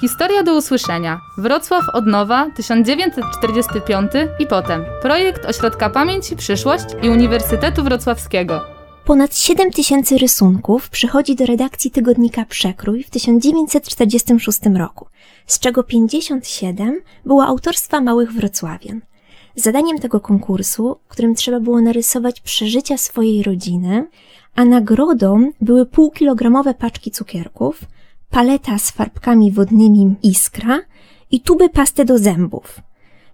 Historia do usłyszenia. Wrocław od nowa 1945 i potem. Projekt Ośrodka Pamięć i Przyszłość i Uniwersytetu Wrocławskiego. Ponad 7 tysięcy rysunków przychodzi do redakcji tygodnika Przekrój w 1946 roku, z czego 57 było autorstwa małych wrocławian. Zadaniem tego konkursu, którym trzeba było narysować przeżycia swojej rodziny, a nagrodą były półkilogramowe paczki cukierków, paleta z farbkami wodnymi Iskra i tuby pasty do zębów.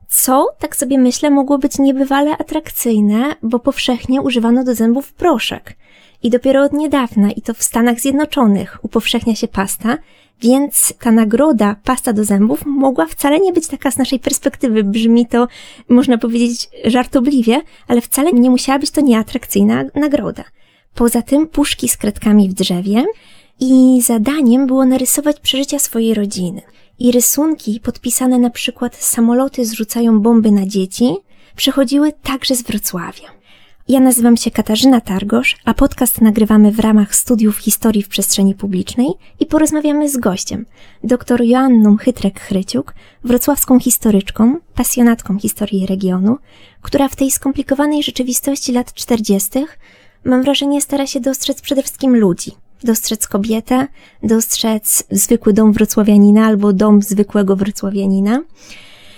Co, tak sobie myślę, mogło być niebywale atrakcyjne, bo powszechnie używano do zębów proszek. I dopiero od niedawna, i to w Stanach Zjednoczonych, upowszechnia się pasta, więc ta nagroda pasta do zębów mogła wcale nie być taka z naszej perspektywy. Brzmi to, można powiedzieć, żartobliwie, ale wcale nie musiała być to nieatrakcyjna nagroda. Poza tym puszki z kredkami w drzewie i zadaniem było narysować przeżycia swojej rodziny. I rysunki podpisane na przykład samoloty zrzucają bomby na dzieci przychodziły także z Wrocławia. Ja nazywam się Katarzyna Targosz, a podcast nagrywamy w ramach studiów historii w przestrzeni publicznej i porozmawiamy z gościem, dr Joanną Chytrek-Chryciuk, wrocławską historyczką, pasjonatką historii regionu, która w tej skomplikowanej rzeczywistości lat 40. mam wrażenie stara się dostrzec przede wszystkim ludzi, dostrzec kobietę, dostrzec zwykły dom wrocławianina albo dom zwykłego wrocławianina.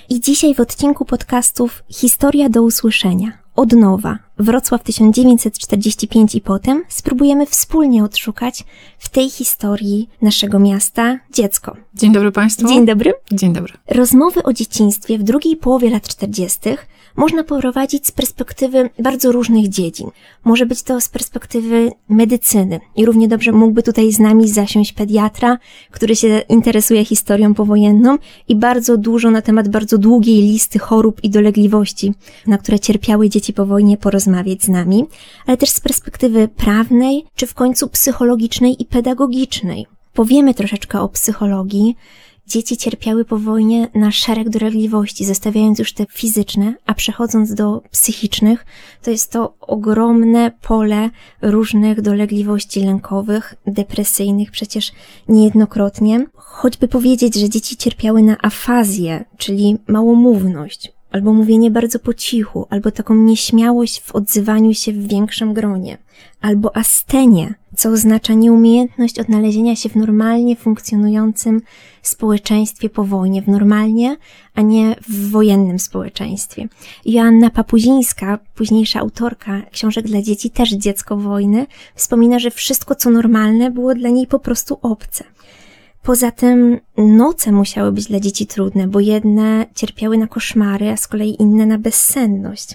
I dzisiaj w odcinku podcastów Historia do usłyszenia od nowa, Wrocław 1945 i potem, spróbujemy wspólnie odszukać w tej historii naszego miasta dziecko. Dzień dobry Państwu. Dzień dobry. Dzień dobry. Rozmowy o dzieciństwie w drugiej połowie lat 40. można poprowadzić z perspektywy bardzo różnych dziedzin. Może być to z perspektywy medycyny i równie dobrze mógłby tutaj z nami zasiąść pediatra, który się interesuje historią powojenną i bardzo dużo na temat bardzo długiej listy chorób i dolegliwości, na które cierpiały dzieci po wojnie porozmawiać z nami, ale też z perspektywy prawnej, czy w końcu psychologicznej i pedagogicznej. Powiemy troszeczkę o psychologii, Dzieci cierpiały po wojnie na szereg dolegliwości, zostawiając już te fizyczne, a przechodząc do psychicznych, to jest to ogromne pole różnych dolegliwości lękowych, depresyjnych, przecież niejednokrotnie. Choćby powiedzieć, że dzieci cierpiały na afazję, czyli małomówność, albo mówienie bardzo po cichu, albo taką nieśmiałość w odzywaniu się w większym gronie, albo astenię, co oznacza nieumiejętność odnalezienia się w normalnie funkcjonującym społeczeństwie po wojnie, w normalnie, a nie w wojennym społeczeństwie. Joanna Papuzińska, późniejsza autorka książek dla dzieci, też dziecko wojny, wspomina, że wszystko co normalne było dla niej po prostu obce. Poza tym noce musiały być dla dzieci trudne, bo jedne cierpiały na koszmary, a z kolei inne na bezsenność.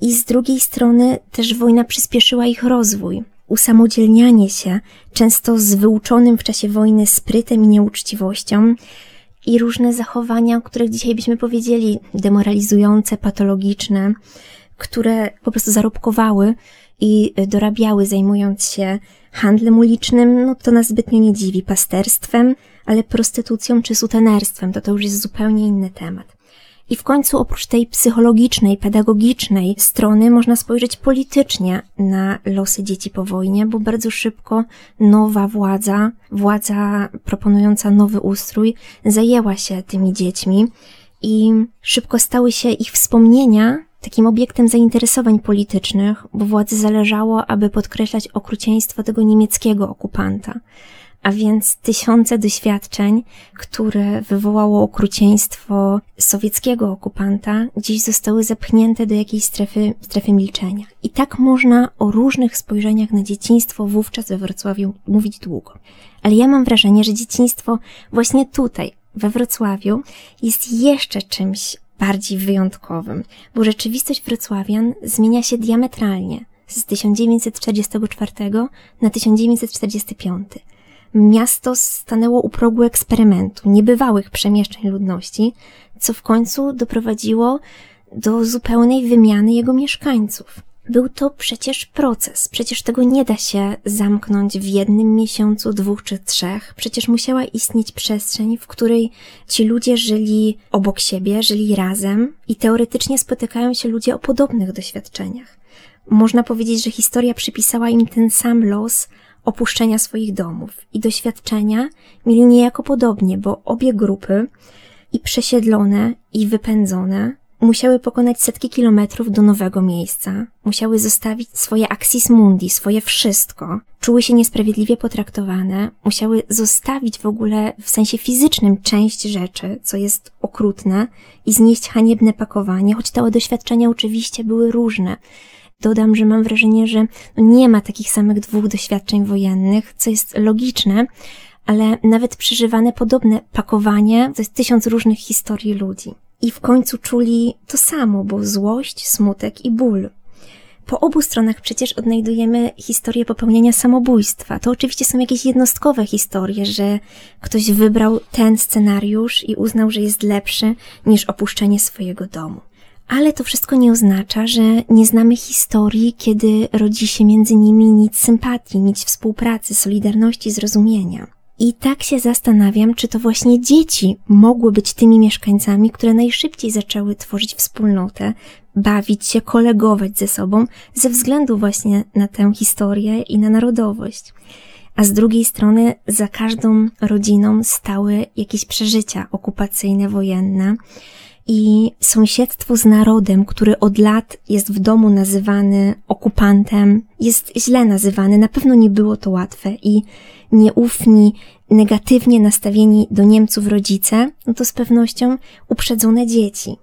I z drugiej strony też wojna przyspieszyła ich rozwój. Usamodzielnianie się, często z wyuczonym w czasie wojny sprytem i nieuczciwością, i różne zachowania, o których dzisiaj byśmy powiedzieli demoralizujące, patologiczne, które po prostu zarobkowały i dorabiały, zajmując się handlem ulicznym, no to nas zbytnio nie dziwi, pasterstwem, ale prostytucją czy sutenerstwem, to to już jest zupełnie inny temat. I w końcu oprócz tej psychologicznej, pedagogicznej strony można spojrzeć politycznie na losy dzieci po wojnie, bo bardzo szybko nowa władza, władza proponująca nowy ustrój, zajęła się tymi dziećmi i szybko stały się ich wspomnienia takim obiektem zainteresowań politycznych, bo władzy zależało, aby podkreślać okrucieństwo tego niemieckiego okupanta. A więc tysiące doświadczeń, które wywołało okrucieństwo sowieckiego okupanta, dziś zostały zepchnięte do jakiejś strefy, strefy milczenia. I tak można o różnych spojrzeniach na dzieciństwo wówczas we Wrocławiu mówić długo. Ale ja mam wrażenie, że dzieciństwo właśnie tutaj, we Wrocławiu, jest jeszcze czymś bardziej wyjątkowym, bo rzeczywistość wrocławian zmienia się diametralnie z 1944 na 1945. Miasto stanęło u progu eksperymentu, niebywałych przemieszczeń ludności, co w końcu doprowadziło do zupełnej wymiany jego mieszkańców. Był to przecież proces, przecież tego nie da się zamknąć w jednym miesiącu, dwóch czy trzech. Przecież musiała istnieć przestrzeń, w której ci ludzie żyli obok siebie, żyli razem i teoretycznie spotykają się ludzie o podobnych doświadczeniach. Można powiedzieć, że historia przypisała im ten sam los, opuszczenia swoich domów i doświadczenia mieli niejako podobnie, bo obie grupy, i przesiedlone, i wypędzone, musiały pokonać setki kilometrów do nowego miejsca, musiały zostawić swoje axis mundi, swoje wszystko, czuły się niesprawiedliwie potraktowane, musiały zostawić w ogóle w sensie fizycznym część rzeczy, co jest okrutne, i znieść haniebne pakowanie, choć te doświadczenia oczywiście były różne. Dodam, że mam wrażenie, że nie ma takich samych dwóch doświadczeń wojennych, co jest logiczne, ale nawet przeżywane podobne pakowanie to jest tysiąc różnych historii ludzi. I w końcu czuli to samo, bo złość, smutek i ból. Po obu stronach przecież odnajdujemy historię popełnienia samobójstwa. To oczywiście są jakieś jednostkowe historie, że ktoś wybrał ten scenariusz i uznał, że jest lepszy niż opuszczenie swojego domu. Ale to wszystko nie oznacza, że nie znamy historii, kiedy rodzi się między nimi nic sympatii, nic współpracy, solidarności, zrozumienia. I tak się zastanawiam, czy to właśnie dzieci mogły być tymi mieszkańcami, które najszybciej zaczęły tworzyć wspólnotę, bawić się, kolegować ze sobą, ze względu właśnie na tę historię i na narodowość. A z drugiej strony za każdą rodziną stały jakieś przeżycia okupacyjne, wojenne, i sąsiedztwo z narodem, który od lat jest w domu nazywany okupantem, jest źle nazywany. Na pewno nie było to łatwe i nieufni, negatywnie nastawieni do Niemców rodzice, no to z pewnością uprzedzone dzieci.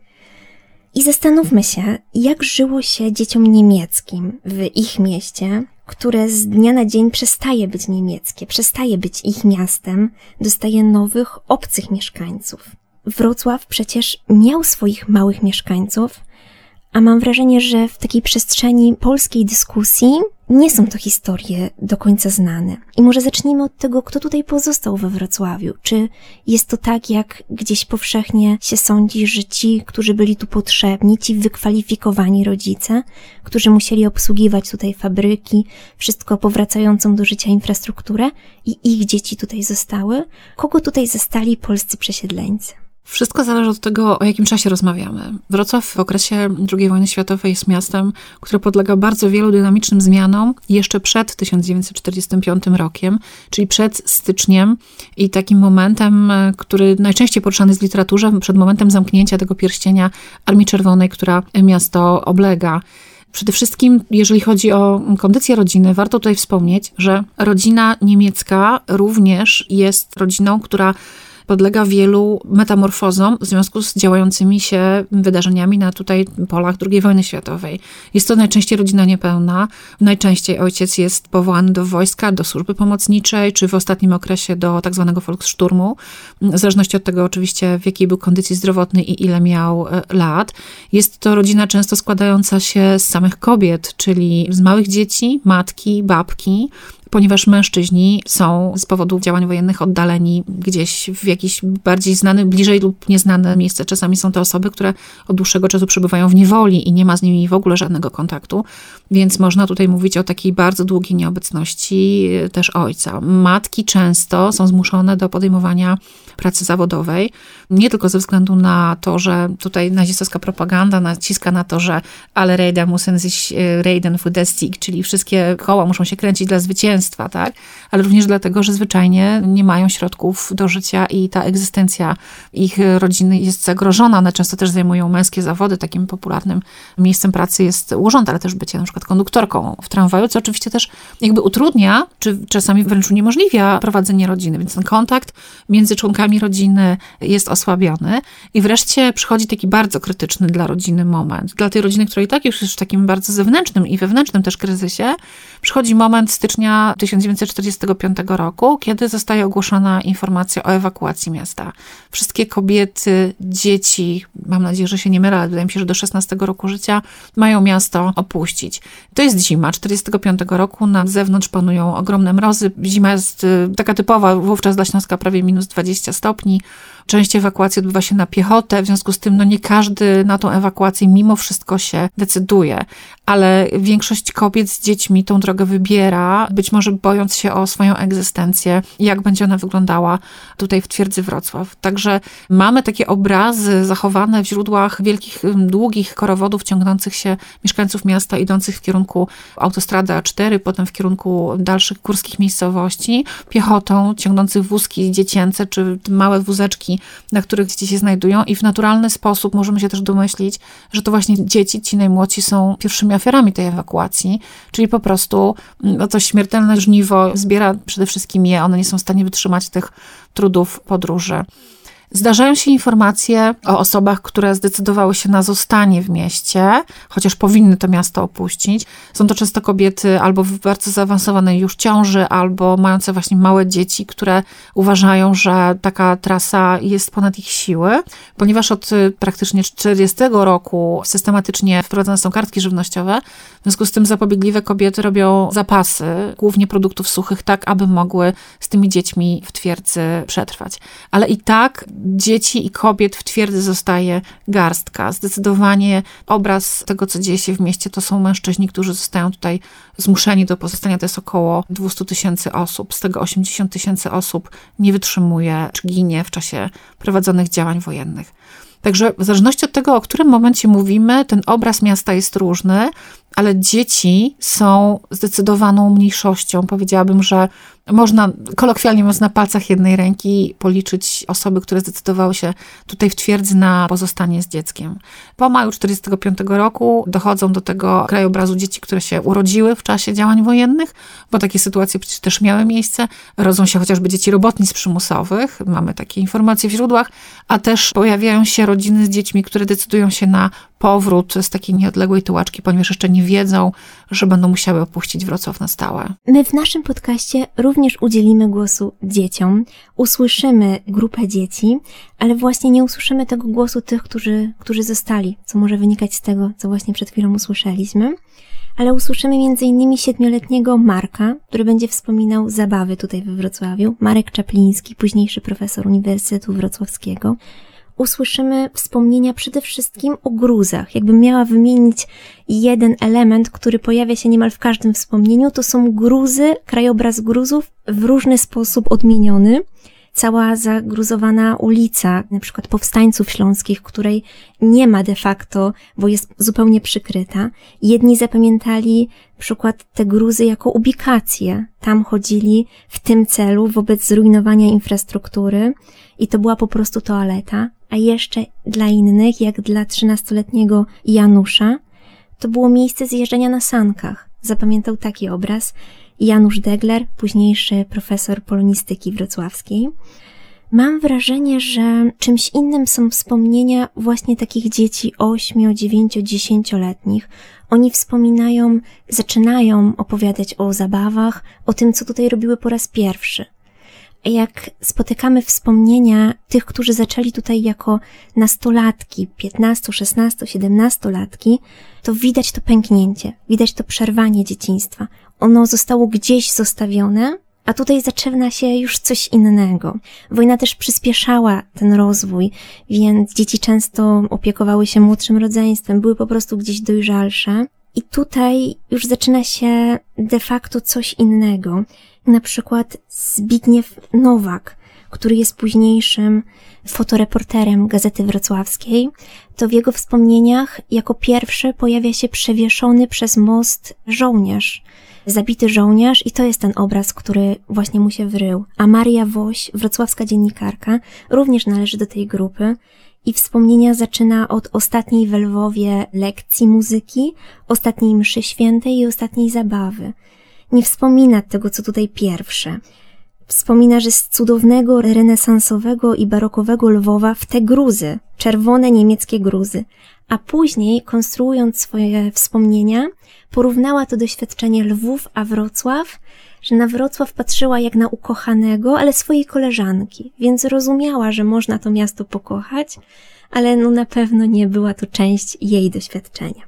I zastanówmy się, jak żyło się dzieciom niemieckim w ich mieście, które z dnia na dzień przestaje być niemieckie, przestaje być ich miastem, dostaje nowych, obcych mieszkańców. Wrocław przecież miał swoich małych mieszkańców, a mam wrażenie, że w takiej przestrzeni polskiej dyskusji nie są to historie do końca znane. I może zacznijmy od tego, kto tutaj pozostał we Wrocławiu. Czy jest to tak, jak gdzieś powszechnie się sądzi, że ci, którzy byli tu potrzebni, ci wykwalifikowani rodzice, którzy musieli obsługiwać tutaj fabryki, wszystko powracającą do życia infrastrukturę i ich dzieci tutaj zostały? Kogo tutaj zostali polscy przesiedleńcy? Wszystko zależy od tego, o jakim czasie rozmawiamy. Wrocław w okresie II wojny światowej jest miastem, które podlega bardzo wielu dynamicznym zmianom jeszcze przed 1945 rokiem, czyli przed styczniem i takim momentem, który najczęściej poruszany jest w literaturze, przed momentem zamknięcia tego pierścienia Armii Czerwonej, która miasto oblega. Przede wszystkim, jeżeli chodzi o kondycję rodziny, warto tutaj wspomnieć, że rodzina niemiecka również jest rodziną, która podlega wielu metamorfozom w związku z działającymi się wydarzeniami na tutaj polach II wojny światowej. Jest to najczęściej rodzina niepełna. Najczęściej ojciec jest powołany do wojska, do służby pomocniczej, czy w ostatnim okresie do tak zwanego Volkssturmu, w zależności od tego oczywiście w jakiej był kondycji zdrowotnej i ile miał e, lat. Jest to rodzina często składająca się z samych kobiet, czyli z małych dzieci, matki, babki, ponieważ mężczyźni są z powodu działań wojennych oddaleni gdzieś w jakieś bardziej znane, bliżej lub nieznane miejsce. Czasami są to osoby, które od dłuższego czasu przebywają w niewoli i nie ma z nimi w ogóle żadnego kontaktu, więc można tutaj mówić o takiej bardzo długiej nieobecności też ojca. Matki często są zmuszone do podejmowania pracy zawodowej, nie tylko ze względu na to, że tutaj nazistowska propaganda naciska na to, że ale Rejda musen sich e, Rejden für czyli wszystkie koła muszą się kręcić dla zwycięstwa, tak? Ale również dlatego, że zwyczajnie nie mają środków do życia i ta egzystencja ich rodziny jest zagrożona. One często też zajmują męskie zawody. Takim popularnym miejscem pracy jest urząd, ale też bycie na przykład konduktorką w tramwaju, co oczywiście też jakby utrudnia, czy czasami wręcz uniemożliwia prowadzenie rodziny. Więc ten kontakt między członkami rodziny jest osłabiony. I wreszcie przychodzi taki bardzo krytyczny dla rodziny moment. Dla tej rodziny, która i tak już jest w takim bardzo zewnętrznym i wewnętrznym też kryzysie, przychodzi moment stycznia 1945 roku, kiedy zostaje ogłoszona informacja o ewakuacji miasta. Wszystkie kobiety, dzieci, mam nadzieję, że się nie mylę, ale wydaje mi się, że do 16 roku życia mają miasto opuścić. To jest zima 45 roku, na zewnątrz panują ogromne mrozy. Zima jest y, taka typowa, wówczas dla Śląska prawie minus 20 stopni. Część ewakuacji odbywa się na piechotę, w związku z tym no nie każdy na tą ewakuację mimo wszystko się decyduje, ale większość kobiet z dziećmi tą drogę wybiera. Być może bojąc się o swoją egzystencję, jak będzie ona wyglądała tutaj w twierdzy Wrocław. Także mamy takie obrazy zachowane w źródłach wielkich, długich korowodów ciągnących się mieszkańców miasta, idących w kierunku autostrady A4, potem w kierunku dalszych górskich miejscowości, piechotą, ciągnących wózki dziecięce, czy małe wózeczki, na których dzieci się znajdują i w naturalny sposób możemy się też domyślić, że to właśnie dzieci, ci najmłodsi są pierwszymi ofiarami tej ewakuacji, czyli po prostu no to śmiertelne żniwo zbiera przede wszystkim je, one nie są w stanie wytrzymać tych trudów podróży. Zdarzają się informacje o osobach, które zdecydowały się na zostanie w mieście, chociaż powinny to miasto opuścić. Są to często kobiety albo w bardzo zaawansowanej już ciąży, albo mające właśnie małe dzieci, które uważają, że taka trasa jest ponad ich siły, ponieważ od y, praktycznie 40 roku systematycznie wprowadzane są kartki żywnościowe. W związku z tym zapobiegliwe kobiety robią zapasy, głównie produktów suchych, tak aby mogły z tymi dziećmi w twierdzy przetrwać. Ale i tak dzieci i kobiet w twierdzy zostaje garstka. Zdecydowanie obraz tego, co dzieje się w mieście, to są mężczyźni, którzy zostają tutaj zmuszeni do pozostania. To jest około 200 tysięcy osób. Z tego 80 tysięcy osób nie wytrzymuje czy ginie w czasie prowadzonych działań wojennych. Także w zależności od tego, o którym momencie mówimy, ten obraz miasta jest różny, ale dzieci są zdecydowaną mniejszością. Powiedziałabym, że można, kolokwialnie mówiąc, na palcach jednej ręki policzyć osoby, które zdecydowały się tutaj w twierdzy na pozostanie z dzieckiem. Po maju 1945 roku dochodzą do tego krajobrazu dzieci, które się urodziły w czasie działań wojennych, bo takie sytuacje przecież też miały miejsce. Rodzą się chociażby dzieci robotnic przymusowych, mamy takie informacje w źródłach, a też pojawiają się rodziny z dziećmi, które decydują się na powrót z takiej nieodległej tułaczki, ponieważ jeszcze nie wiedzą, że będą musiały opuścić Wrocław na stałe. My w naszym podcaście również udzielimy głosu dzieciom, usłyszymy grupę dzieci, ale właśnie nie usłyszymy tego głosu tych, którzy, którzy zostali, co może wynikać z tego, co właśnie przed chwilą usłyszeliśmy. Ale usłyszymy m.in. siedmioletniego Marka, który będzie wspominał zabawy tutaj we Wrocławiu. Marek Czapliński, późniejszy profesor Uniwersytetu Wrocławskiego usłyszymy wspomnienia przede wszystkim o gruzach. Jakbym miała wymienić jeden element, który pojawia się niemal w każdym wspomnieniu, to są gruzy, krajobraz gruzów w różny sposób odmieniony. Cała zagruzowana ulica, na przykład powstańców śląskich, której nie ma de facto, bo jest zupełnie przykryta. Jedni zapamiętali przykład te gruzy jako ubikację. Tam chodzili w tym celu wobec zrujnowania infrastruktury i to była po prostu toaleta a jeszcze dla innych, jak dla trzynastoletniego Janusza, to było miejsce zjeżdżania na sankach. Zapamiętał taki obraz Janusz Degler, późniejszy profesor polonistyki wrocławskiej. Mam wrażenie, że czymś innym są wspomnienia właśnie takich dzieci 8, 9, 10-letnich. Oni wspominają, zaczynają opowiadać o zabawach, o tym, co tutaj robiły po raz pierwszy jak spotykamy wspomnienia tych, którzy zaczęli tutaj jako nastolatki, 15, 16, 17 latki, to widać to pęknięcie, widać to przerwanie dzieciństwa. Ono zostało gdzieś zostawione, a tutaj zaczyna się już coś innego. Wojna też przyspieszała ten rozwój, więc dzieci często opiekowały się młodszym rodzeństwem, były po prostu gdzieś dojrzalsze. I tutaj już zaczyna się de facto coś innego na przykład Zbigniew Nowak, który jest późniejszym fotoreporterem Gazety Wrocławskiej, to w jego wspomnieniach jako pierwszy pojawia się przewieszony przez most żołnierz, zabity żołnierz i to jest ten obraz, który właśnie mu się wrył. A Maria Woś, wrocławska dziennikarka, również należy do tej grupy i wspomnienia zaczyna od ostatniej w Lwowie lekcji muzyki, ostatniej mszy świętej i ostatniej zabawy nie wspomina tego, co tutaj pierwsze. Wspomina, że z cudownego, renesansowego i barokowego Lwowa w te gruzy, czerwone niemieckie gruzy, a później, konstruując swoje wspomnienia, porównała to doświadczenie Lwów a Wrocław, że na Wrocław patrzyła jak na ukochanego, ale swojej koleżanki, więc rozumiała, że można to miasto pokochać, ale no na pewno nie była to część jej doświadczenia.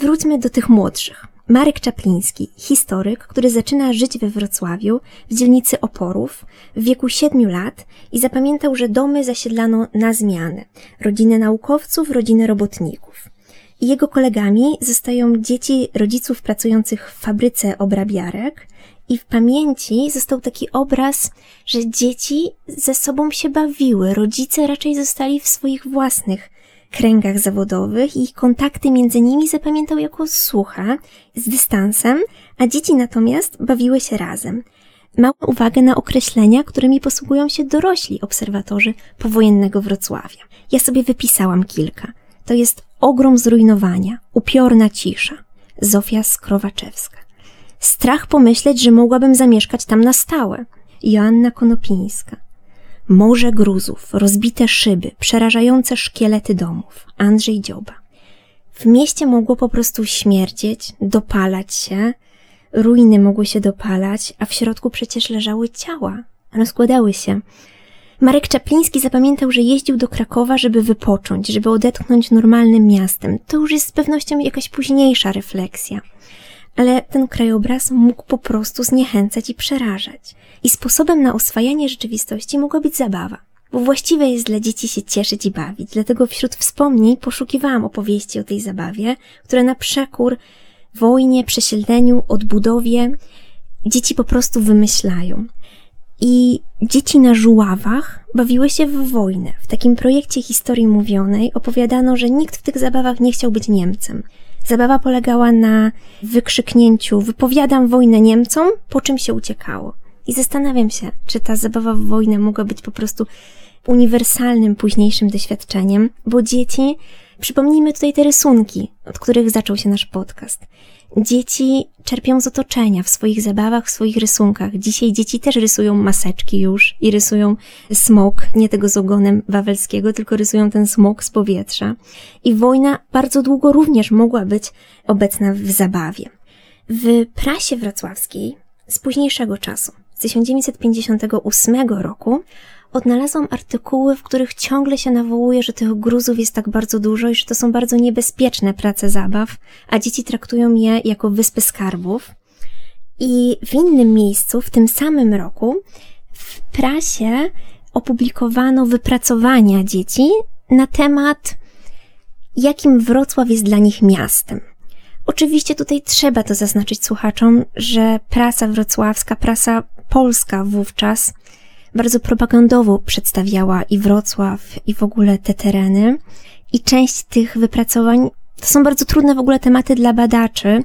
Wróćmy do tych młodszych. Marek Czapliński, historyk, który zaczyna żyć we Wrocławiu w dzielnicy Oporów w wieku siedmiu lat i zapamiętał, że domy zasiedlano na zmiany. Rodziny naukowców, rodziny robotników. I jego kolegami zostają dzieci rodziców pracujących w fabryce obrabiarek I w pamięci został taki obraz, że dzieci ze sobą się bawiły, rodzice raczej zostali w swoich własnych kręgach zawodowych i kontakty między nimi zapamiętał jako sucha, z dystansem, a dzieci natomiast bawiły się razem. Małą uwagę na określenia, którymi posługują się dorośli obserwatorzy powojennego Wrocławia. Ja sobie wypisałam kilka. To jest ogrom zrujnowania, upiorna cisza. Zofia Skrowaczewska. Strach pomyśleć, że mogłabym zamieszkać tam na stałe. Joanna Konopińska. Morze gruzów, rozbite szyby, przerażające szkielety domów. Andrzej Dzioba. W mieście mogło po prostu śmierdzieć, dopalać się, ruiny mogły się dopalać, a w środku przecież leżały ciała, rozkładały się. Marek Czapliński zapamiętał, że jeździł do Krakowa, żeby wypocząć, żeby odetchnąć normalnym miastem. To już jest z pewnością jakaś późniejsza refleksja. Ale ten krajobraz mógł po prostu zniechęcać i przerażać. I sposobem na oswajanie rzeczywistości mogła być zabawa. Bo właściwe jest dla dzieci się cieszyć i bawić, dlatego wśród wspomnień poszukiwałam opowieści o tej zabawie, które na przekór wojnie, przesiedleniu, odbudowie dzieci po prostu wymyślają. I dzieci na żuławach bawiły się w wojnę. W takim projekcie historii mówionej opowiadano, że nikt w tych zabawach nie chciał być Niemcem. Zabawa polegała na wykrzyknięciu wypowiadam wojnę Niemcom, po czym się uciekało. I zastanawiam się, czy ta zabawa w wojnę mogła być po prostu uniwersalnym późniejszym doświadczeniem, bo dzieci, przypomnijmy tutaj te rysunki, od których zaczął się nasz podcast. Dzieci czerpią z otoczenia w swoich zabawach, w swoich rysunkach. Dzisiaj dzieci też rysują maseczki już i rysują smok, nie tego z ogonem wawelskiego, tylko rysują ten smok z powietrza. I wojna bardzo długo również mogła być obecna w zabawie. W prasie wrocławskiej z późniejszego czasu, z 1958 roku, odnalazłam artykuły, w których ciągle się nawołuje, że tych gruzów jest tak bardzo dużo i że to są bardzo niebezpieczne prace zabaw, a dzieci traktują je jako wyspy skarbów. I w innym miejscu, w tym samym roku, w prasie opublikowano wypracowania dzieci na temat, jakim Wrocław jest dla nich miastem. Oczywiście tutaj trzeba to zaznaczyć słuchaczom, że prasa wrocławska, prasa polska wówczas bardzo propagandowo przedstawiała i Wrocław, i w ogóle te tereny. I część tych wypracowań to są bardzo trudne w ogóle tematy dla badaczy.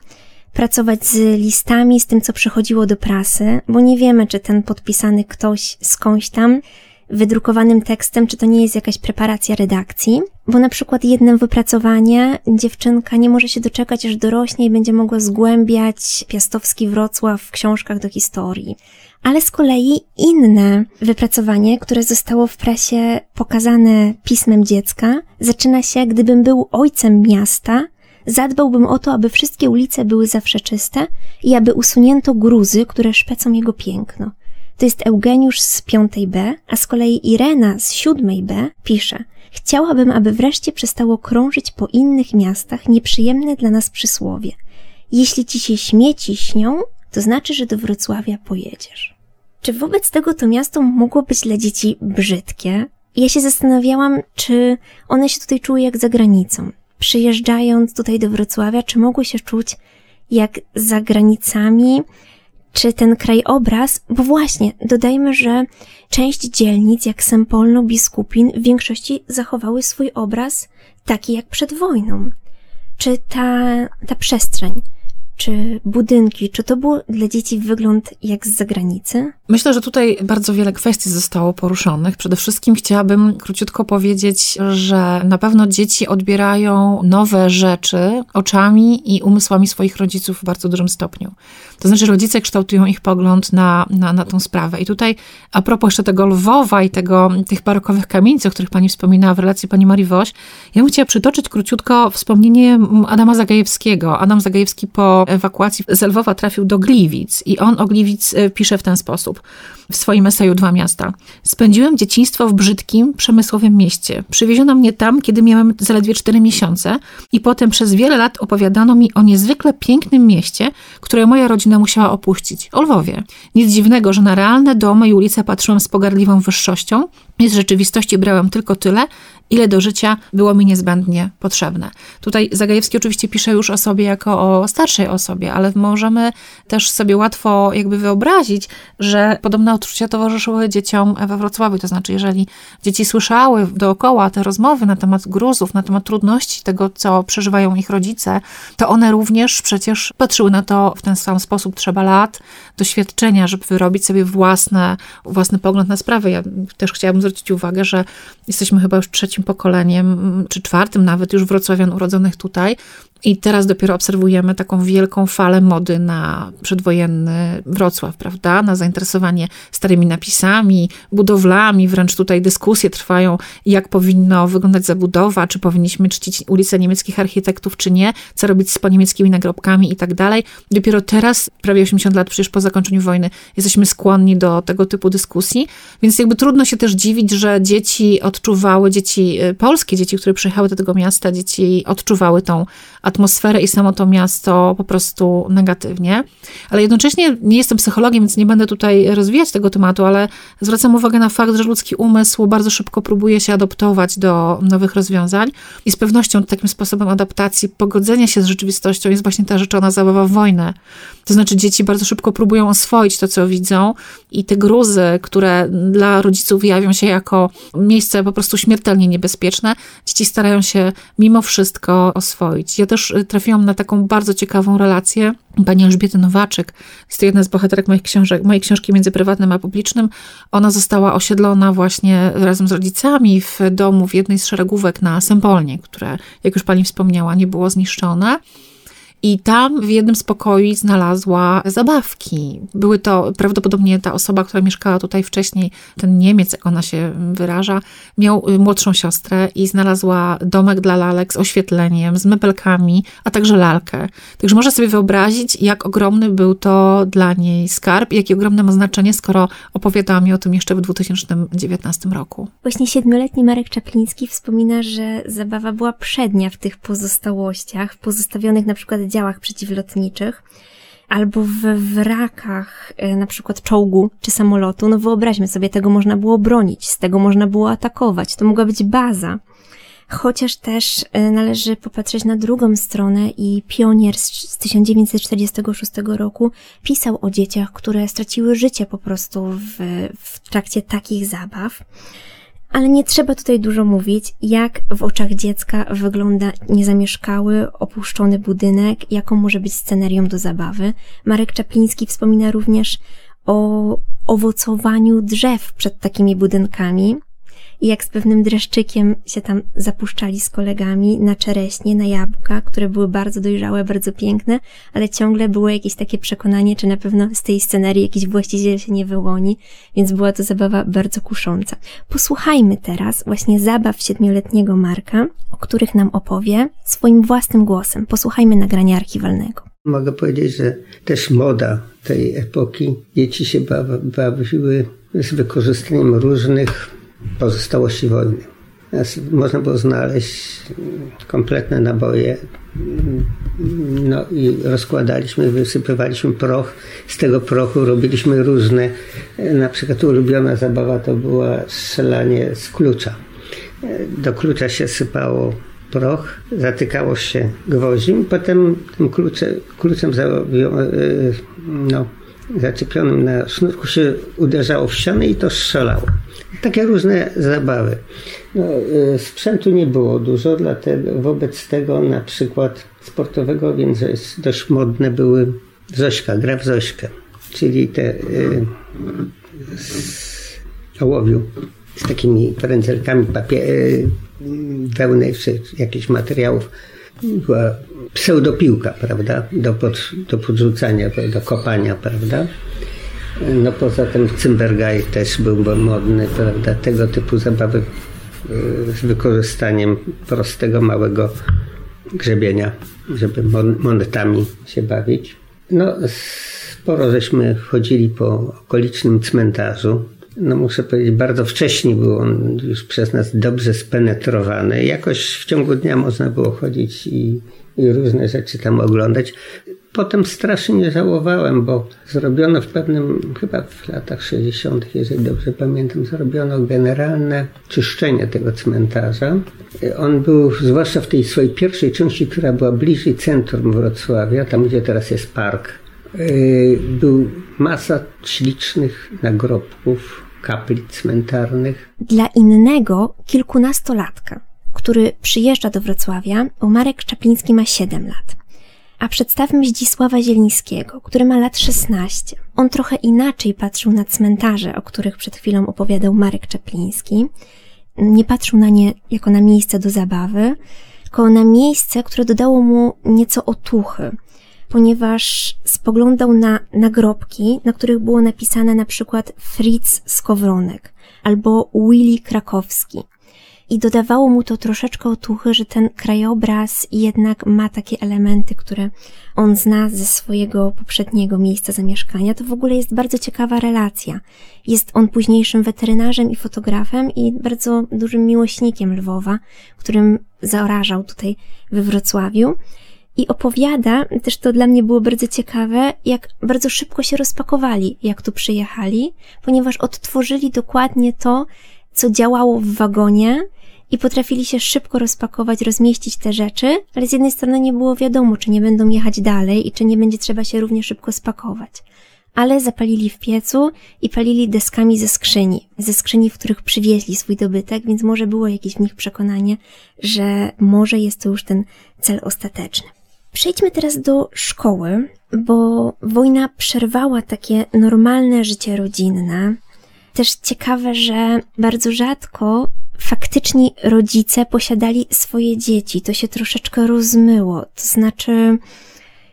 Pracować z listami, z tym, co przychodziło do prasy, bo nie wiemy, czy ten podpisany ktoś skądś tam wydrukowanym tekstem, czy to nie jest jakaś preparacja redakcji, bo na przykład jednym wypracowanie dziewczynka nie może się doczekać, aż dorośnie i będzie mogła zgłębiać piastowski Wrocław w książkach do historii. Ale z kolei inne wypracowanie, które zostało w prasie pokazane pismem dziecka, zaczyna się, gdybym był ojcem miasta, zadbałbym o to, aby wszystkie ulice były zawsze czyste i aby usunięto gruzy, które szpecą jego piękno. To jest Eugeniusz z piątej B, a z kolei Irena z siódmej B pisze Chciałabym, aby wreszcie przestało krążyć po innych miastach nieprzyjemne dla nas przysłowie. Jeśli ci się śmieci śnią, to znaczy, że do Wrocławia pojedziesz. Czy wobec tego to miasto mogło być dla dzieci brzydkie? Ja się zastanawiałam, czy one się tutaj czuły jak za granicą. Przyjeżdżając tutaj do Wrocławia, czy mogły się czuć jak za granicami, czy ten krajobraz, bo właśnie, dodajmy, że część dzielnic, jak Sempolno, Biskupin, w większości zachowały swój obraz taki jak przed wojną. Czy ta, ta przestrzeń, czy budynki, czy to był dla dzieci wygląd jak z zagranicy? Myślę, że tutaj bardzo wiele kwestii zostało poruszonych. Przede wszystkim chciałabym króciutko powiedzieć, że na pewno dzieci odbierają nowe rzeczy oczami i umysłami swoich rodziców w bardzo dużym stopniu. To znaczy, rodzice kształtują ich pogląd na, na, na tą sprawę. I tutaj, a propos jeszcze tego Lwowa i tego, tych barokowych kamienic, o których pani wspominała w relacji pani Marii Woś, ja bym chciała przytoczyć króciutko wspomnienie Adama Zagajewskiego. Adam Zagajewski po ewakuacji z Lwowa trafił do Gliwic i on o Gliwic e, pisze w ten sposób w swoim eseju Dwa miasta. Spędziłem dzieciństwo w brzydkim, przemysłowym mieście. Przywieziono mnie tam, kiedy miałem zaledwie cztery miesiące i potem przez wiele lat opowiadano mi o niezwykle pięknym mieście, które moja rodzina musiała opuścić. O Lwowie. Nic dziwnego, że na realne domy i ulice patrzyłem z pogardliwą wyższością, i z rzeczywistości brałem tylko tyle, ile do życia było mi niezbędnie potrzebne. Tutaj Zagajewski oczywiście pisze już o sobie jako o starszej osobie, ale możemy też sobie łatwo jakby wyobrazić, że podobne odczucia towarzyszyły dzieciom we Wrocławiu. To znaczy, jeżeli dzieci słyszały dookoła te rozmowy na temat gruzów, na temat trudności tego, co przeżywają ich rodzice, to one również przecież patrzyły na to w ten sam sposób. Trzeba lat, doświadczenia, żeby wyrobić sobie własne, własny pogląd na sprawę. Ja też chciałabym zwrócić uwagę, że jesteśmy chyba już trzecim pokoleniem, czy czwartym nawet już wrocławian urodzonych tutaj, i teraz dopiero obserwujemy taką wielką falę mody na przedwojenny Wrocław, prawda? Na zainteresowanie starymi napisami, budowlami, wręcz tutaj dyskusje trwają, jak powinno wyglądać zabudowa, czy powinniśmy czcić ulice niemieckich architektów, czy nie, co robić z poniemieckimi nagrobkami i tak dalej. Dopiero teraz, prawie 80 lat przecież po zakończeniu wojny, jesteśmy skłonni do tego typu dyskusji, więc jakby trudno się też dziwić, że dzieci odczuwały, dzieci y, polskie, dzieci, które przyjechały do tego miasta, dzieci odczuwały tą atmosferę i samo to miasto po prostu negatywnie. Ale jednocześnie nie jestem psychologiem, więc nie będę tutaj rozwijać tego tematu, ale zwracam uwagę na fakt, że ludzki umysł bardzo szybko próbuje się adoptować do nowych rozwiązań i z pewnością takim sposobem adaptacji, pogodzenia się z rzeczywistością jest właśnie ta rzeczona zabawa w wojnę. To znaczy dzieci bardzo szybko próbują oswoić to, co widzą i te gruzy, które dla rodziców jawią się jako miejsce po prostu śmiertelnie niebezpieczne, dzieci starają się mimo wszystko oswoić. Ja też y, trafiłam na taką bardzo ciekawą relację pani Elżbiety Nowaczyk. Jest to jedna z bohaterek moich książek, mojej książki między prywatnym a publicznym. Ona została osiedlona właśnie razem z rodzicami w domu w jednej z szeregówek na Sempolnie, które, jak już pani wspomniała, nie było zniszczone. I tam w jednym z pokoi znalazła zabawki. Były to prawdopodobnie ta osoba, która mieszkała tutaj wcześniej, ten Niemiec, jak ona się wyraża, miał y, młodszą siostrę i znalazła domek dla lalek z oświetleniem, z mebelkami, a także lalkę. Także można sobie wyobrazić, jak ogromny był to dla niej skarb jakie ogromne ma znaczenie, skoro opowiadała mi o tym jeszcze w 2019 roku. Właśnie siedmioletni Marek Czapliński wspomina, że zabawa była przednia w tych pozostałościach, pozostawionych na przykład działach przeciwlotniczych, albo w wrakach e, na przykład czołgu czy samolotu, no wyobraźmy sobie, tego można było bronić, z tego można było atakować, to mogła być baza. Chociaż też e, należy popatrzeć na drugą stronę i pionier z 1946 roku pisał o dzieciach, które straciły życie po prostu w, w trakcie takich zabaw. Ale nie trzeba tutaj dużo mówić, jak w oczach dziecka wygląda niezamieszkały, opuszczony budynek, jaką może być scenerią do zabawy. Marek Czapliński wspomina również o owocowaniu drzew przed takimi budynkami, i jak z pewnym dreszczykiem się tam zapuszczali z kolegami na czereśnie, na jabłka, które były bardzo dojrzałe, bardzo piękne, ale ciągle było jakieś takie przekonanie, czy na pewno z tej scenerii jakiś właściciel się nie wyłoni, więc była to zabawa bardzo kusząca. Posłuchajmy teraz właśnie zabaw siedmioletniego Marka, o których nam opowie swoim własnym głosem. Posłuchajmy nagrania archiwalnego. Mogę powiedzieć, że też moda tej epoki, dzieci się bawiły z wykorzystaniem różnych pozostałości wojny. Można było znaleźć kompletne naboje. No i rozkładaliśmy, wysypywaliśmy proch. Z tego prochu robiliśmy różne. Na przykład ulubiona zabawa to była strzelanie z klucza. Do klucza się sypało proch, zatykało się gwoździem, potem tym klucze, kluczem no, zaczepionym na sznurku się uderzało w ścianę i to strzelało. Takie różne zabawy. No, y, sprzętu nie było dużo, dlatego wobec tego na przykład sportowego, więc jest dość modne były Zośka, gra w Zośkę, czyli te y, z ołowiu z takimi prędzelkami papier, y, wełny czy jakichś materiałów. Była pseudopiłka, prawda, do, pod, do podrzucania, do kopania, prawda. No poza tym Cymbergaj też był modny, prawda, tego typu zabawy z wykorzystaniem prostego, małego grzebienia, żeby monetami się bawić. No, sporo żeśmy chodzili po okolicznym cmentarzu. No muszę powiedzieć, bardzo wcześnie był on już przez nas dobrze spenetrowany. Jakoś w ciągu dnia można było chodzić i, i różne rzeczy tam oglądać. potem strasznie nie żałowałem, bo zrobiono w pewnym, chyba w latach 60., jeżeli dobrze pamiętam, zrobiono generalne czyszczenie tego cmentarza. On był, zwłaszcza w tej swojej pierwszej części, która była bliżej centrum Wrocławia, tam gdzie teraz jest park, był masa ślicznych nagrobków, kaplic cmentarnych. Dla innego kilkunastolatka, który przyjeżdża do Wrocławia, Marek Czapliński ma 7 lat. A przedstawmy Zdzisława Zielińskiego, który ma lat 16. On trochę inaczej patrzył na cmentarze, o których przed chwilą opowiadał Marek Czapliński. Nie patrzył na nie jako na miejsce do zabawy, tylko na miejsce, które dodało mu nieco otuchy, ponieważ spoglądał na nagrobki, na których było napisane na przykład Fritz Skowronek albo Willy Krakowski i dodawało mu to troszeczkę otuchy, że ten krajobraz jednak ma takie elementy, które on zna ze swojego poprzedniego miejsca zamieszkania. To w ogóle jest bardzo ciekawa relacja. Jest on późniejszym weterynarzem i fotografem i bardzo dużym miłośnikiem Lwowa, którym zarażał tutaj we Wrocławiu. I opowiada, też to dla mnie było bardzo ciekawe, jak bardzo szybko się rozpakowali, jak tu przyjechali, ponieważ odtworzyli dokładnie to, co działało w wagonie i potrafili się szybko rozpakować, rozmieścić te rzeczy, ale z jednej strony nie było wiadomo, czy nie będą jechać dalej i czy nie będzie trzeba się równie szybko spakować. Ale zapalili w piecu i palili deskami ze skrzyni, ze skrzyni, w których przywieźli swój dobytek, więc może było jakieś w nich przekonanie, że może jest to już ten cel ostateczny. Przejdźmy teraz do szkoły, bo wojna przerwała takie normalne życie rodzinne, też ciekawe, że bardzo rzadko faktyczni rodzice posiadali swoje dzieci. To się troszeczkę rozmyło. To znaczy,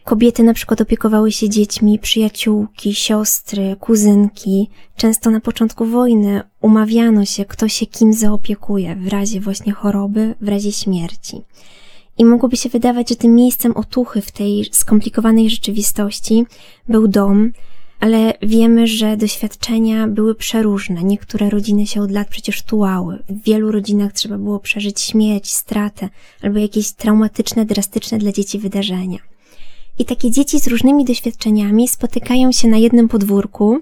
kobiety na przykład opiekowały się dziećmi, przyjaciółki, siostry, kuzynki. Często na początku wojny umawiano się, kto się kim zaopiekuje w razie właśnie choroby, w razie śmierci. I mogłoby się wydawać, że tym miejscem otuchy w tej skomplikowanej rzeczywistości był dom, ale wiemy, że doświadczenia były przeróżne. Niektóre rodziny się od lat przecież tułały. W wielu rodzinach trzeba było przeżyć śmierć, stratę albo jakieś traumatyczne, drastyczne dla dzieci wydarzenia. I takie dzieci z różnymi doświadczeniami spotykają się na jednym podwórku,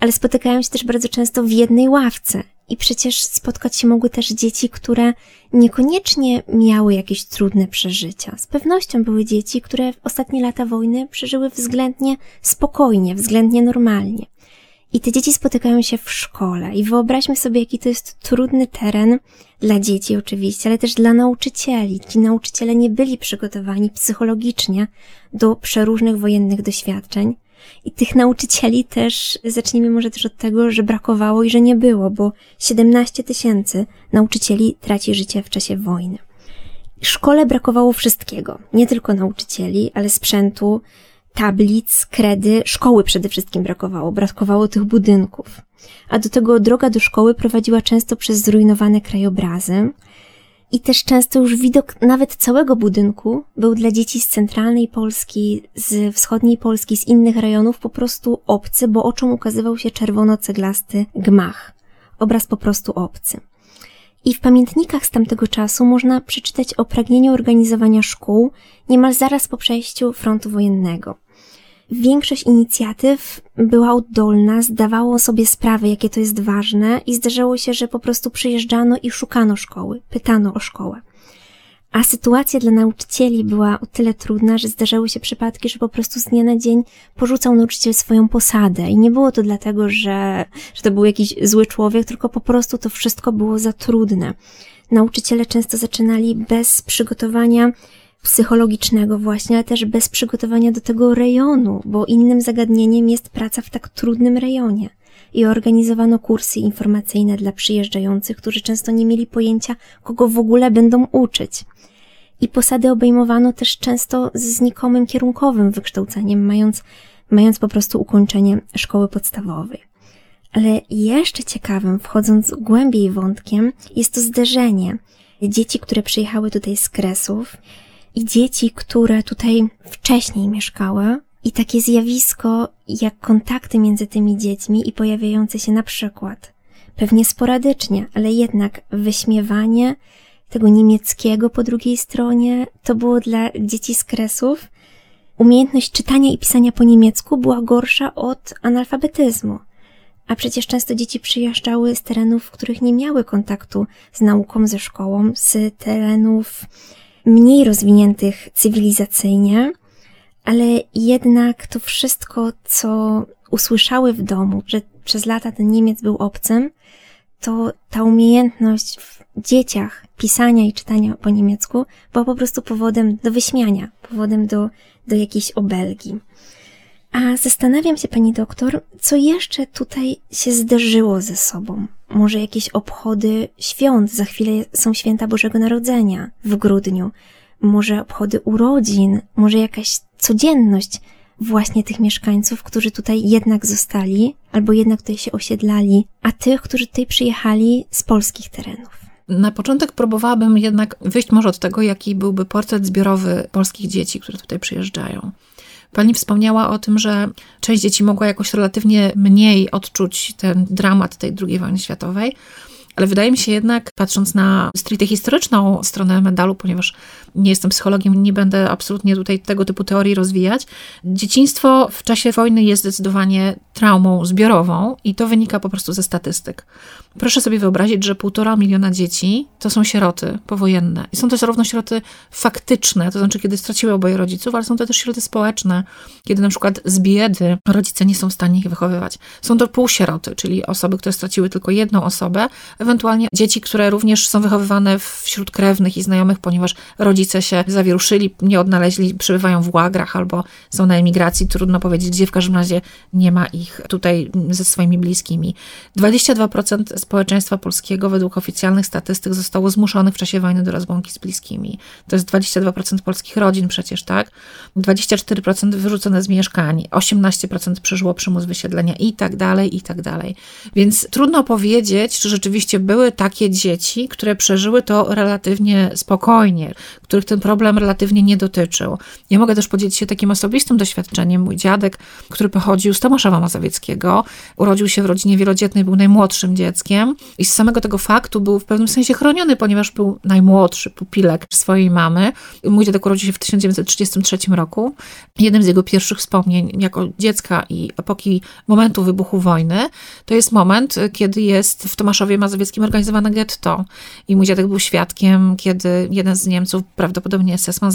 ale spotykają się też bardzo często w jednej ławce. I przecież spotkać się mogły też dzieci, które niekoniecznie miały jakieś trudne przeżycia. Z pewnością były dzieci, które w ostatnie lata wojny przeżyły względnie spokojnie, względnie normalnie. I te dzieci spotykają się w szkole i wyobraźmy sobie, jaki to jest trudny teren dla dzieci oczywiście, ale też dla nauczycieli. Ci nauczyciele nie byli przygotowani psychologicznie do przeróżnych wojennych doświadczeń. I tych nauczycieli też, zacznijmy może też od tego, że brakowało i że nie było, bo 17 tysięcy nauczycieli traci życie w czasie wojny. Szkole brakowało wszystkiego, nie tylko nauczycieli, ale sprzętu, tablic, kredy, szkoły przede wszystkim brakowało, brakowało tych budynków. A do tego droga do szkoły prowadziła często przez zrujnowane krajobrazy, i też często już widok nawet całego budynku był dla dzieci z centralnej Polski, z wschodniej Polski, z innych rejonów po prostu obcy, bo oczom ukazywał się czerwono-ceglasty gmach. Obraz po prostu obcy. I w pamiętnikach z tamtego czasu można przeczytać o pragnieniu organizowania szkół niemal zaraz po przejściu frontu wojennego. Większość inicjatyw była oddolna, zdawało sobie sprawę, jakie to jest ważne i zdarzało się, że po prostu przyjeżdżano i szukano szkoły, pytano o szkołę. A sytuacja dla nauczycieli była o tyle trudna, że zdarzały się przypadki, że po prostu z dnia na dzień porzucał nauczyciel swoją posadę. I nie było to dlatego, że, że to był jakiś zły człowiek, tylko po prostu to wszystko było za trudne. Nauczyciele często zaczynali bez przygotowania psychologicznego właśnie, ale też bez przygotowania do tego rejonu, bo innym zagadnieniem jest praca w tak trudnym rejonie. I organizowano kursy informacyjne dla przyjeżdżających, którzy często nie mieli pojęcia, kogo w ogóle będą uczyć. I posady obejmowano też często z znikomym kierunkowym wykształceniem, mając, mając po prostu ukończenie szkoły podstawowej. Ale jeszcze ciekawym, wchodząc głębiej wątkiem, jest to zderzenie dzieci, które przyjechały tutaj z Kresów i dzieci, które tutaj wcześniej mieszkały, i takie zjawisko jak kontakty między tymi dziećmi i pojawiające się na przykład, pewnie sporadycznie, ale jednak wyśmiewanie tego niemieckiego po drugiej stronie, to było dla dzieci z Kresów umiejętność czytania i pisania po niemiecku była gorsza od analfabetyzmu. A przecież często dzieci przyjeżdżały z terenów, w których nie miały kontaktu z nauką, ze szkołą, z terenów mniej rozwiniętych cywilizacyjnie, ale jednak to wszystko, co usłyszały w domu, że przez lata ten Niemiec był obcym, to ta umiejętność w dzieciach pisania i czytania po niemiecku była po prostu powodem do wyśmiania, powodem do, do jakiejś obelgi. A zastanawiam się, pani doktor, co jeszcze tutaj się zderzyło ze sobą? Może jakieś obchody świąt, za chwilę są święta Bożego Narodzenia w grudniu, może obchody urodzin, może jakaś codzienność właśnie tych mieszkańców, którzy tutaj jednak zostali, albo jednak tutaj się osiedlali, a tych, którzy tutaj przyjechali z polskich terenów. Na początek próbowałabym jednak wyjść może od tego, jaki byłby portret zbiorowy polskich dzieci, które tutaj przyjeżdżają. Pani wspomniała o tym, że część dzieci mogła jakoś relatywnie mniej odczuć ten dramat tej II wojny światowej. Ale wydaje mi się jednak, patrząc na stricte historyczną stronę medalu, ponieważ nie jestem psychologiem, nie będę absolutnie tutaj tego typu teorii rozwijać, dzieciństwo w czasie wojny jest zdecydowanie traumą zbiorową i to wynika po prostu ze statystyk. Proszę sobie wyobrazić, że półtora miliona dzieci to są sieroty powojenne. I są to zarówno sieroty faktyczne, to znaczy kiedy straciły oboje rodziców, ale są to też sieroty społeczne, kiedy na przykład z biedy rodzice nie są w stanie ich wychowywać. Są to półsieroty, czyli osoby, które straciły tylko jedną osobę, ewentualnie dzieci, które również są wychowywane wśród krewnych i znajomych, ponieważ rodzice się zawieruszyli, nie odnaleźli, przebywają w łagrach albo są na emigracji, trudno powiedzieć gdzie, w każdym razie nie ma ich tutaj ze swoimi bliskimi. 22% społeczeństwa polskiego według oficjalnych statystyk zostało zmuszonych w czasie wojny do rozłąki z bliskimi. To jest 22% polskich rodzin przecież, tak? 24% wyrzucone z mieszkań, 18% przeżyło przymus wysiedlenia i tak dalej, i tak dalej. Więc trudno powiedzieć, czy rzeczywiście były takie dzieci, które przeżyły to relatywnie spokojnie, których ten problem relatywnie nie dotyczył. Ja mogę też podzielić się takim osobistym doświadczeniem. Mój dziadek, który pochodził z Tomaszowa Mazowieckiego, urodził się w rodzinie wielodzietnej, był najmłodszym dzieckiem i z samego tego faktu był w pewnym sensie chroniony, ponieważ był najmłodszy pupilek swojej mamy. Mój dziadek urodził się w 1933 roku. Jednym z jego pierwszych wspomnień jako dziecka i epoki momentu wybuchu wojny, to jest moment, kiedy jest w Tomaszowie Mazowieckim organizowane getto. I mój dziadek był świadkiem, kiedy jeden z Niemców, prawdopodobnie SS-man,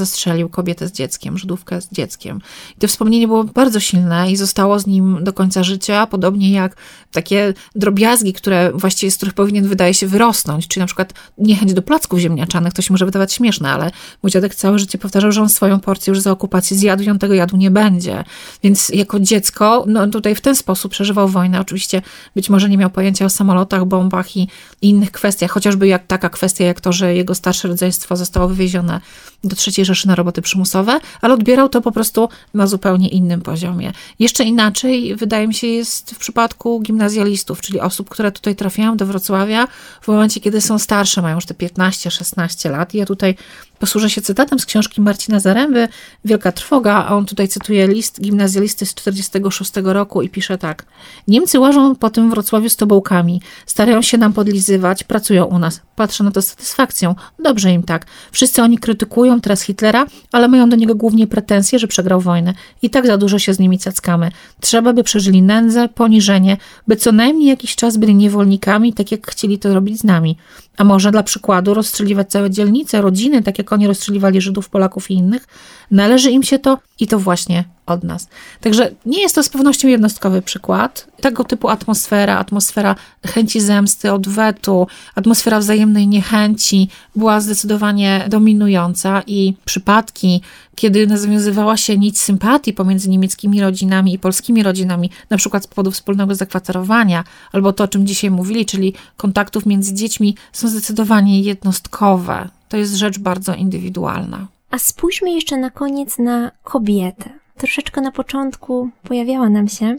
kobietę z dzieckiem, Żydówkę z dzieckiem. I to wspomnienie było bardzo silne i zostało z nim do końca życia, podobnie jak takie drobiazgi, które właściwie z których powinien, wydaje się, wyrosnąć, czyli na przykład niechęć do placków ziemniaczanych, to się może wydawać śmieszne, ale mój dziadek całe życie powtarzał, że on swoją porcję już za okupacji zjadł i on tego jadu nie będzie. Więc jako dziecko, no tutaj w ten sposób przeżywał wojnę. Oczywiście być może nie miał pojęcia o samolotach, bombach i innych kwestiach, chociażby jak taka kwestia, jak to, że jego starsze rodzeństwo zostało wywiezione do III Rzeszy na roboty przymusowe, ale odbierał to po prostu na zupełnie innym poziomie. Jeszcze inaczej, wydaje mi się, jest w przypadku gimnazjalistów, czyli osób, które tutaj trafiają do Wrocławia w momencie, kiedy są starsze, mają już te 15-16 lat. Ja tutaj posłużę się cytatem z książki Marcina Zaręby, Wielka Trwoga, a on tutaj cytuje list gimnazjalisty z 46 roku i pisze tak. Niemcy łażą po tym Wrocławiu z tobołkami, starają się nam podlizywać, pracują u nas. Patrzę na to z satysfakcją. Dobrze im tak. Wszyscy oni krytykują teraz Hitlera, ale mają do niego głównie pretensje, że przegrał wojnę. I tak za dużo się z nimi cackamy. Trzeba, by przeżyli nędzę, poniżenie, by co najmniej jakiś czas byli niewolnikami, tak jak chcieli to robić z nami. A może dla przykładu rozstrzeliwać całe dzielnice, rodziny, tak jak oni rozstrzeliwali Żydów, Polaków i innych? Należy im się to i to właśnie od nas. Także nie jest to z pewnością jednostkowy przykład. Tego typu atmosfera, atmosfera chęci zemsty, odwetu, atmosfera wzajemnej niechęci była zdecydowanie dominująca i przypadki, kiedy nawiązywała się nić sympatii pomiędzy niemieckimi rodzinami i polskimi rodzinami, na przykład z powodu wspólnego zakwaterowania, albo to, o czym dzisiaj mówili, czyli kontaktów między dziećmi, są zdecydowanie jednostkowe. To jest rzecz bardzo indywidualna. A spójrzmy jeszcze na koniec na kobietę. Troszeczkę na początku pojawiała nam się,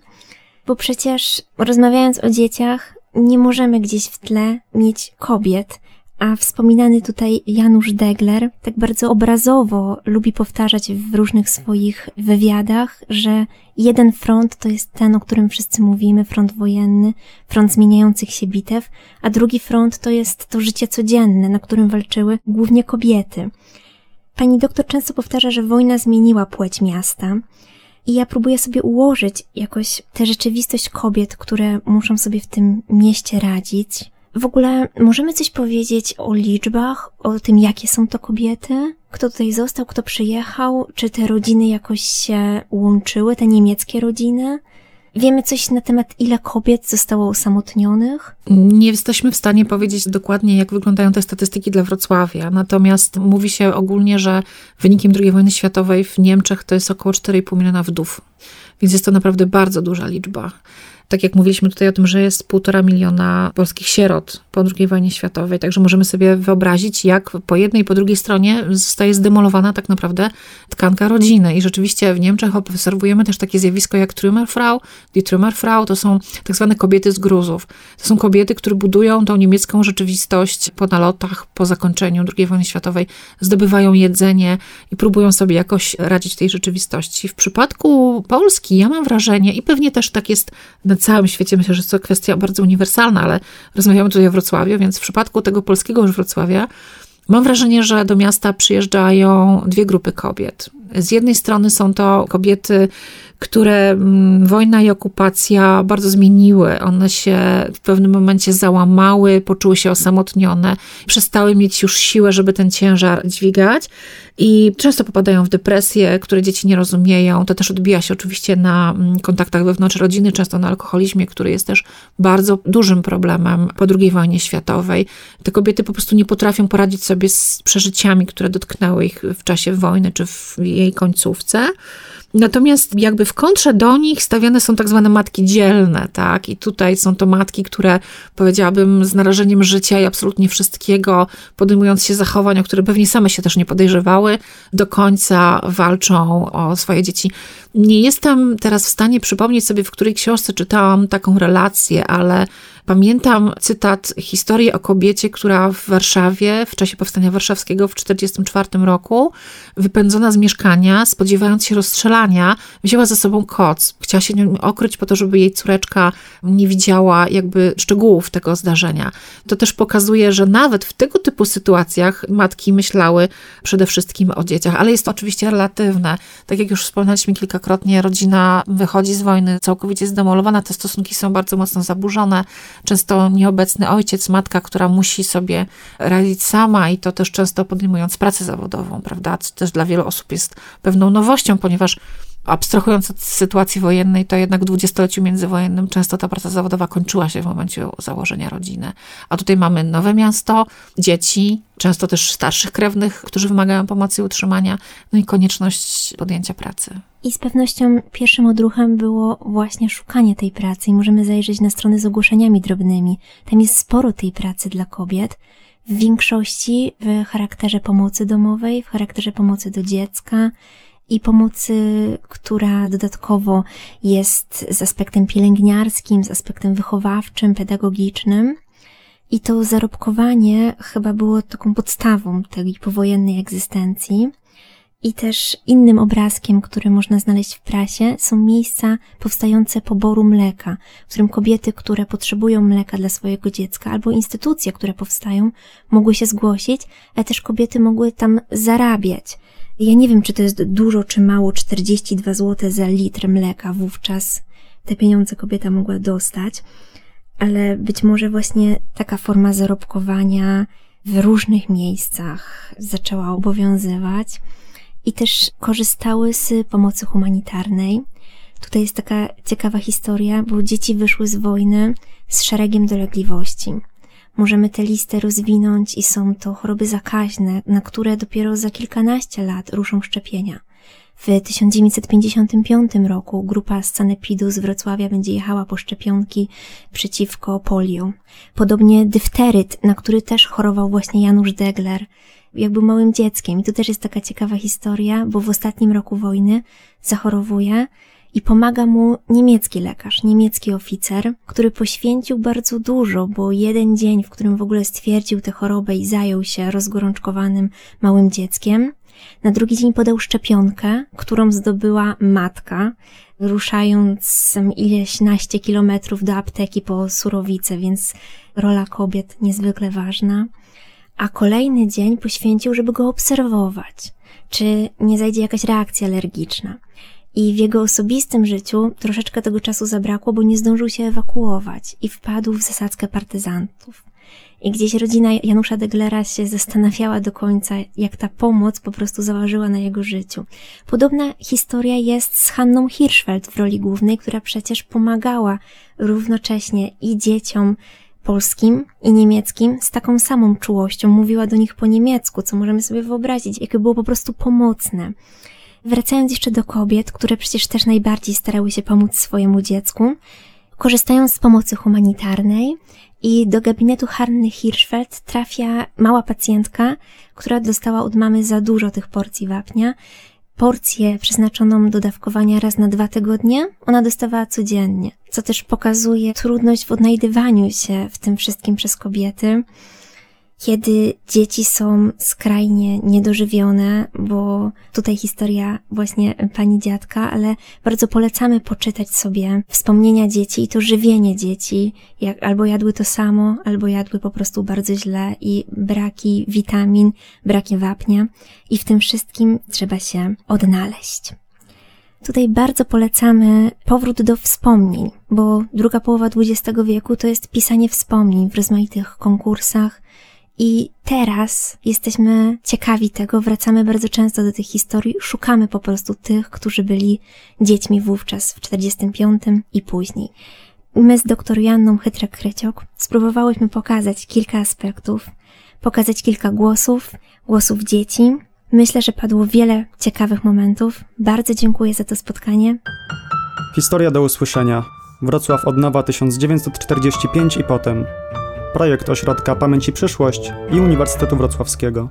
bo przecież rozmawiając o dzieciach, nie możemy gdzieś w tle mieć kobiet, a wspominany tutaj Janusz Degler tak bardzo obrazowo lubi powtarzać w różnych swoich wywiadach, że jeden front to jest ten, o którym wszyscy mówimy, front wojenny, front zmieniających się bitew, a drugi front to jest to życie codzienne, na którym walczyły głównie kobiety. Pani doktor często powtarza, że wojna zmieniła płeć miasta. I ja próbuję sobie ułożyć jakoś tę rzeczywistość kobiet, które muszą sobie w tym mieście radzić. W ogóle możemy coś powiedzieć o liczbach, o tym, jakie są to kobiety? Kto tutaj został, kto przyjechał? Czy te rodziny jakoś się łączyły, te niemieckie rodziny? Wiemy coś na temat, ile kobiet zostało osamotnionych? Nie jesteśmy w stanie powiedzieć dokładnie, jak wyglądają te statystyki dla Wrocławia. Natomiast mówi się ogólnie, że wynikiem II wojny światowej w Niemczech to jest około 4,5 miliona wdów. Więc jest to naprawdę bardzo duża liczba. Tak jak mówiliśmy tutaj o tym, że jest półtora miliona polskich sierot po II wojnie światowej, także możemy sobie wyobrazić, jak po jednej i po drugiej stronie zostaje zdemolowana tak naprawdę tkanka rodziny. I rzeczywiście w Niemczech obserwujemy też takie zjawisko jak Trümmerfrau. Die Trümmerfrau to są tak zwane kobiety z gruzów. To są kobiety, które budują tą niemiecką rzeczywistość po nalotach, po zakończeniu II wojny światowej, zdobywają jedzenie i próbują sobie jakoś radzić tej rzeczywistości. W przypadku Polski ja mam wrażenie, i pewnie też tak jest na całym świecie, myślę, że jest to kwestia bardzo uniwersalna, ale rozmawiamy tutaj o Wrocławiu, więc w przypadku tego polskiego już Wrocławia mam wrażenie, że do miasta przyjeżdżają dwie grupy kobiet. Z jednej strony są to kobiety, które mm, wojna i okupacja bardzo zmieniły. One się w pewnym momencie załamały, poczuły się osamotnione, przestały mieć już siłę, żeby ten ciężar dźwigać i często popadają w depresję, które dzieci nie rozumieją. To też odbija się oczywiście na mm, kontaktach wewnątrz rodziny, często na alkoholizmie, który jest też bardzo dużym problemem po II wojnie światowej. Te kobiety po prostu nie potrafią poradzić sobie z przeżyciami, które dotknęły ich w czasie wojny czy w jej końcówce. Natomiast jakby w kontrze do nich stawiane są tak zwane matki dzielne, tak? I tutaj są to matki, które powiedziałabym z narażeniem życia i absolutnie wszystkiego, podejmując się zachowań, o które pewnie same się też nie podejrzewały, do końca walczą o swoje dzieci. Nie jestem teraz w stanie przypomnieć sobie, w której książce czytałam taką relację, ale Pamiętam cytat historii o kobiecie, która w Warszawie w czasie powstania warszawskiego w 1944 roku, wypędzona z mieszkania, spodziewając się rozstrzelania, wzięła ze sobą koc. Chciała się nią okryć po to, żeby jej córeczka nie widziała jakby szczegółów tego zdarzenia. To też pokazuje, że nawet w tego typu sytuacjach matki myślały przede wszystkim o dzieciach, ale jest to oczywiście relatywne. Tak jak już wspomnieliśmy kilkakrotnie, rodzina wychodzi z wojny całkowicie zdemolowana, te stosunki są bardzo mocno zaburzone często nieobecny ojciec, matka, która musi sobie radzić sama i to też często podejmując pracę zawodową, prawda? Co też dla wielu osób jest pewną nowością, ponieważ abstrahując od sytuacji wojennej, to jednak w dwudziestoleciu międzywojennym często ta praca zawodowa kończyła się w momencie założenia rodziny. A tutaj mamy nowe miasto, dzieci, często też starszych krewnych, którzy wymagają pomocy i utrzymania, no i konieczność podjęcia pracy. I z pewnością pierwszym odruchem było właśnie szukanie tej pracy i możemy zajrzeć na strony z ogłoszeniami drobnymi. Tam jest sporo tej pracy dla kobiet, w większości w charakterze pomocy domowej, w charakterze pomocy do dziecka i pomocy, która dodatkowo jest z aspektem pielęgniarskim, z aspektem wychowawczym, pedagogicznym. I to zarobkowanie chyba było taką podstawą tej powojennej egzystencji. I też innym obrazkiem, który można znaleźć w prasie, są miejsca powstające poboru mleka, w którym kobiety, które potrzebują mleka dla swojego dziecka, albo instytucje, które powstają, mogły się zgłosić, ale też kobiety mogły tam zarabiać. Ja nie wiem, czy to jest dużo, czy mało, 42 zł za litr mleka wówczas te pieniądze kobieta mogła dostać, ale być może właśnie taka forma zarobkowania w różnych miejscach zaczęła obowiązywać i też korzystały z pomocy humanitarnej. Tutaj jest taka ciekawa historia, bo dzieci wyszły z wojny z szeregiem dolegliwości. Możemy tę listę rozwinąć i są to choroby zakaźne, na które dopiero za kilkanaście lat ruszą szczepienia. W 1955 roku grupa z Sanepidu z Wrocławia będzie jechała po szczepionki przeciwko polio. Podobnie dyfteryt, na który też chorował właśnie Janusz Degler, jak był małym dzieckiem. I to też jest taka ciekawa historia, bo w ostatnim roku wojny zachorowuje i pomaga mu niemiecki lekarz, niemiecki oficer, który poświęcił bardzo dużo, bo jeden dzień, w którym w ogóle stwierdził tę chorobę i zajął się rozgorączkowanym małym dzieckiem, na drugi dzień podał szczepionkę, którą zdobyła matka, ruszając ileś naście kilometrów do apteki po surowicę, więc rola kobiet niezwykle ważna a kolejny dzień poświęcił, żeby go obserwować, czy nie zajdzie jakaś reakcja alergiczna. I w jego osobistym życiu troszeczkę tego czasu zabrakło, bo nie zdążył się ewakuować i wpadł w zasadzkę partyzantów. I gdzieś rodzina Janusza Deglera się zastanawiała do końca, jak ta pomoc po prostu zaważyła na jego życiu. Podobna historia jest z Hanną Hirschfeld w roli głównej, która przecież pomagała równocześnie i dzieciom polskim i niemieckim z taką samą czułością. Mówiła do nich po niemiecku, co możemy sobie wyobrazić, jakie było po prostu pomocne. Wracając jeszcze do kobiet, które przecież też najbardziej starały się pomóc swojemu dziecku, korzystając z pomocy humanitarnej i do gabinetu Hanny Hirschfeld trafia mała pacjentka, która dostała od mamy za dużo tych porcji wapnia. Porcję przeznaczoną do dawkowania raz na dwa tygodnie, ona dostawała codziennie, co też pokazuje trudność w odnajdywaniu się w tym wszystkim przez kobiety kiedy dzieci są skrajnie niedożywione, bo tutaj historia właśnie pani dziadka, ale bardzo polecamy poczytać sobie wspomnienia dzieci i to żywienie dzieci, jak albo jadły to samo, albo jadły po prostu bardzo źle i braki witamin, braki wapnia i w tym wszystkim trzeba się odnaleźć. Tutaj bardzo polecamy powrót do wspomnień, bo druga połowa XX wieku to jest pisanie wspomnień w rozmaitych konkursach, i teraz jesteśmy ciekawi tego, wracamy bardzo często do tych historii, szukamy po prostu tych, którzy byli dziećmi wówczas w 45 i później. My z doktor Janną Chytrek-Kryciok spróbowałyśmy pokazać kilka aspektów, pokazać kilka głosów, głosów dzieci. Myślę, że padło wiele ciekawych momentów. Bardzo dziękuję za to spotkanie. Historia do usłyszenia. Wrocław od nowa 1945 i potem projekt Ośrodka Pamięć i Przyszłość i Uniwersytetu Wrocławskiego.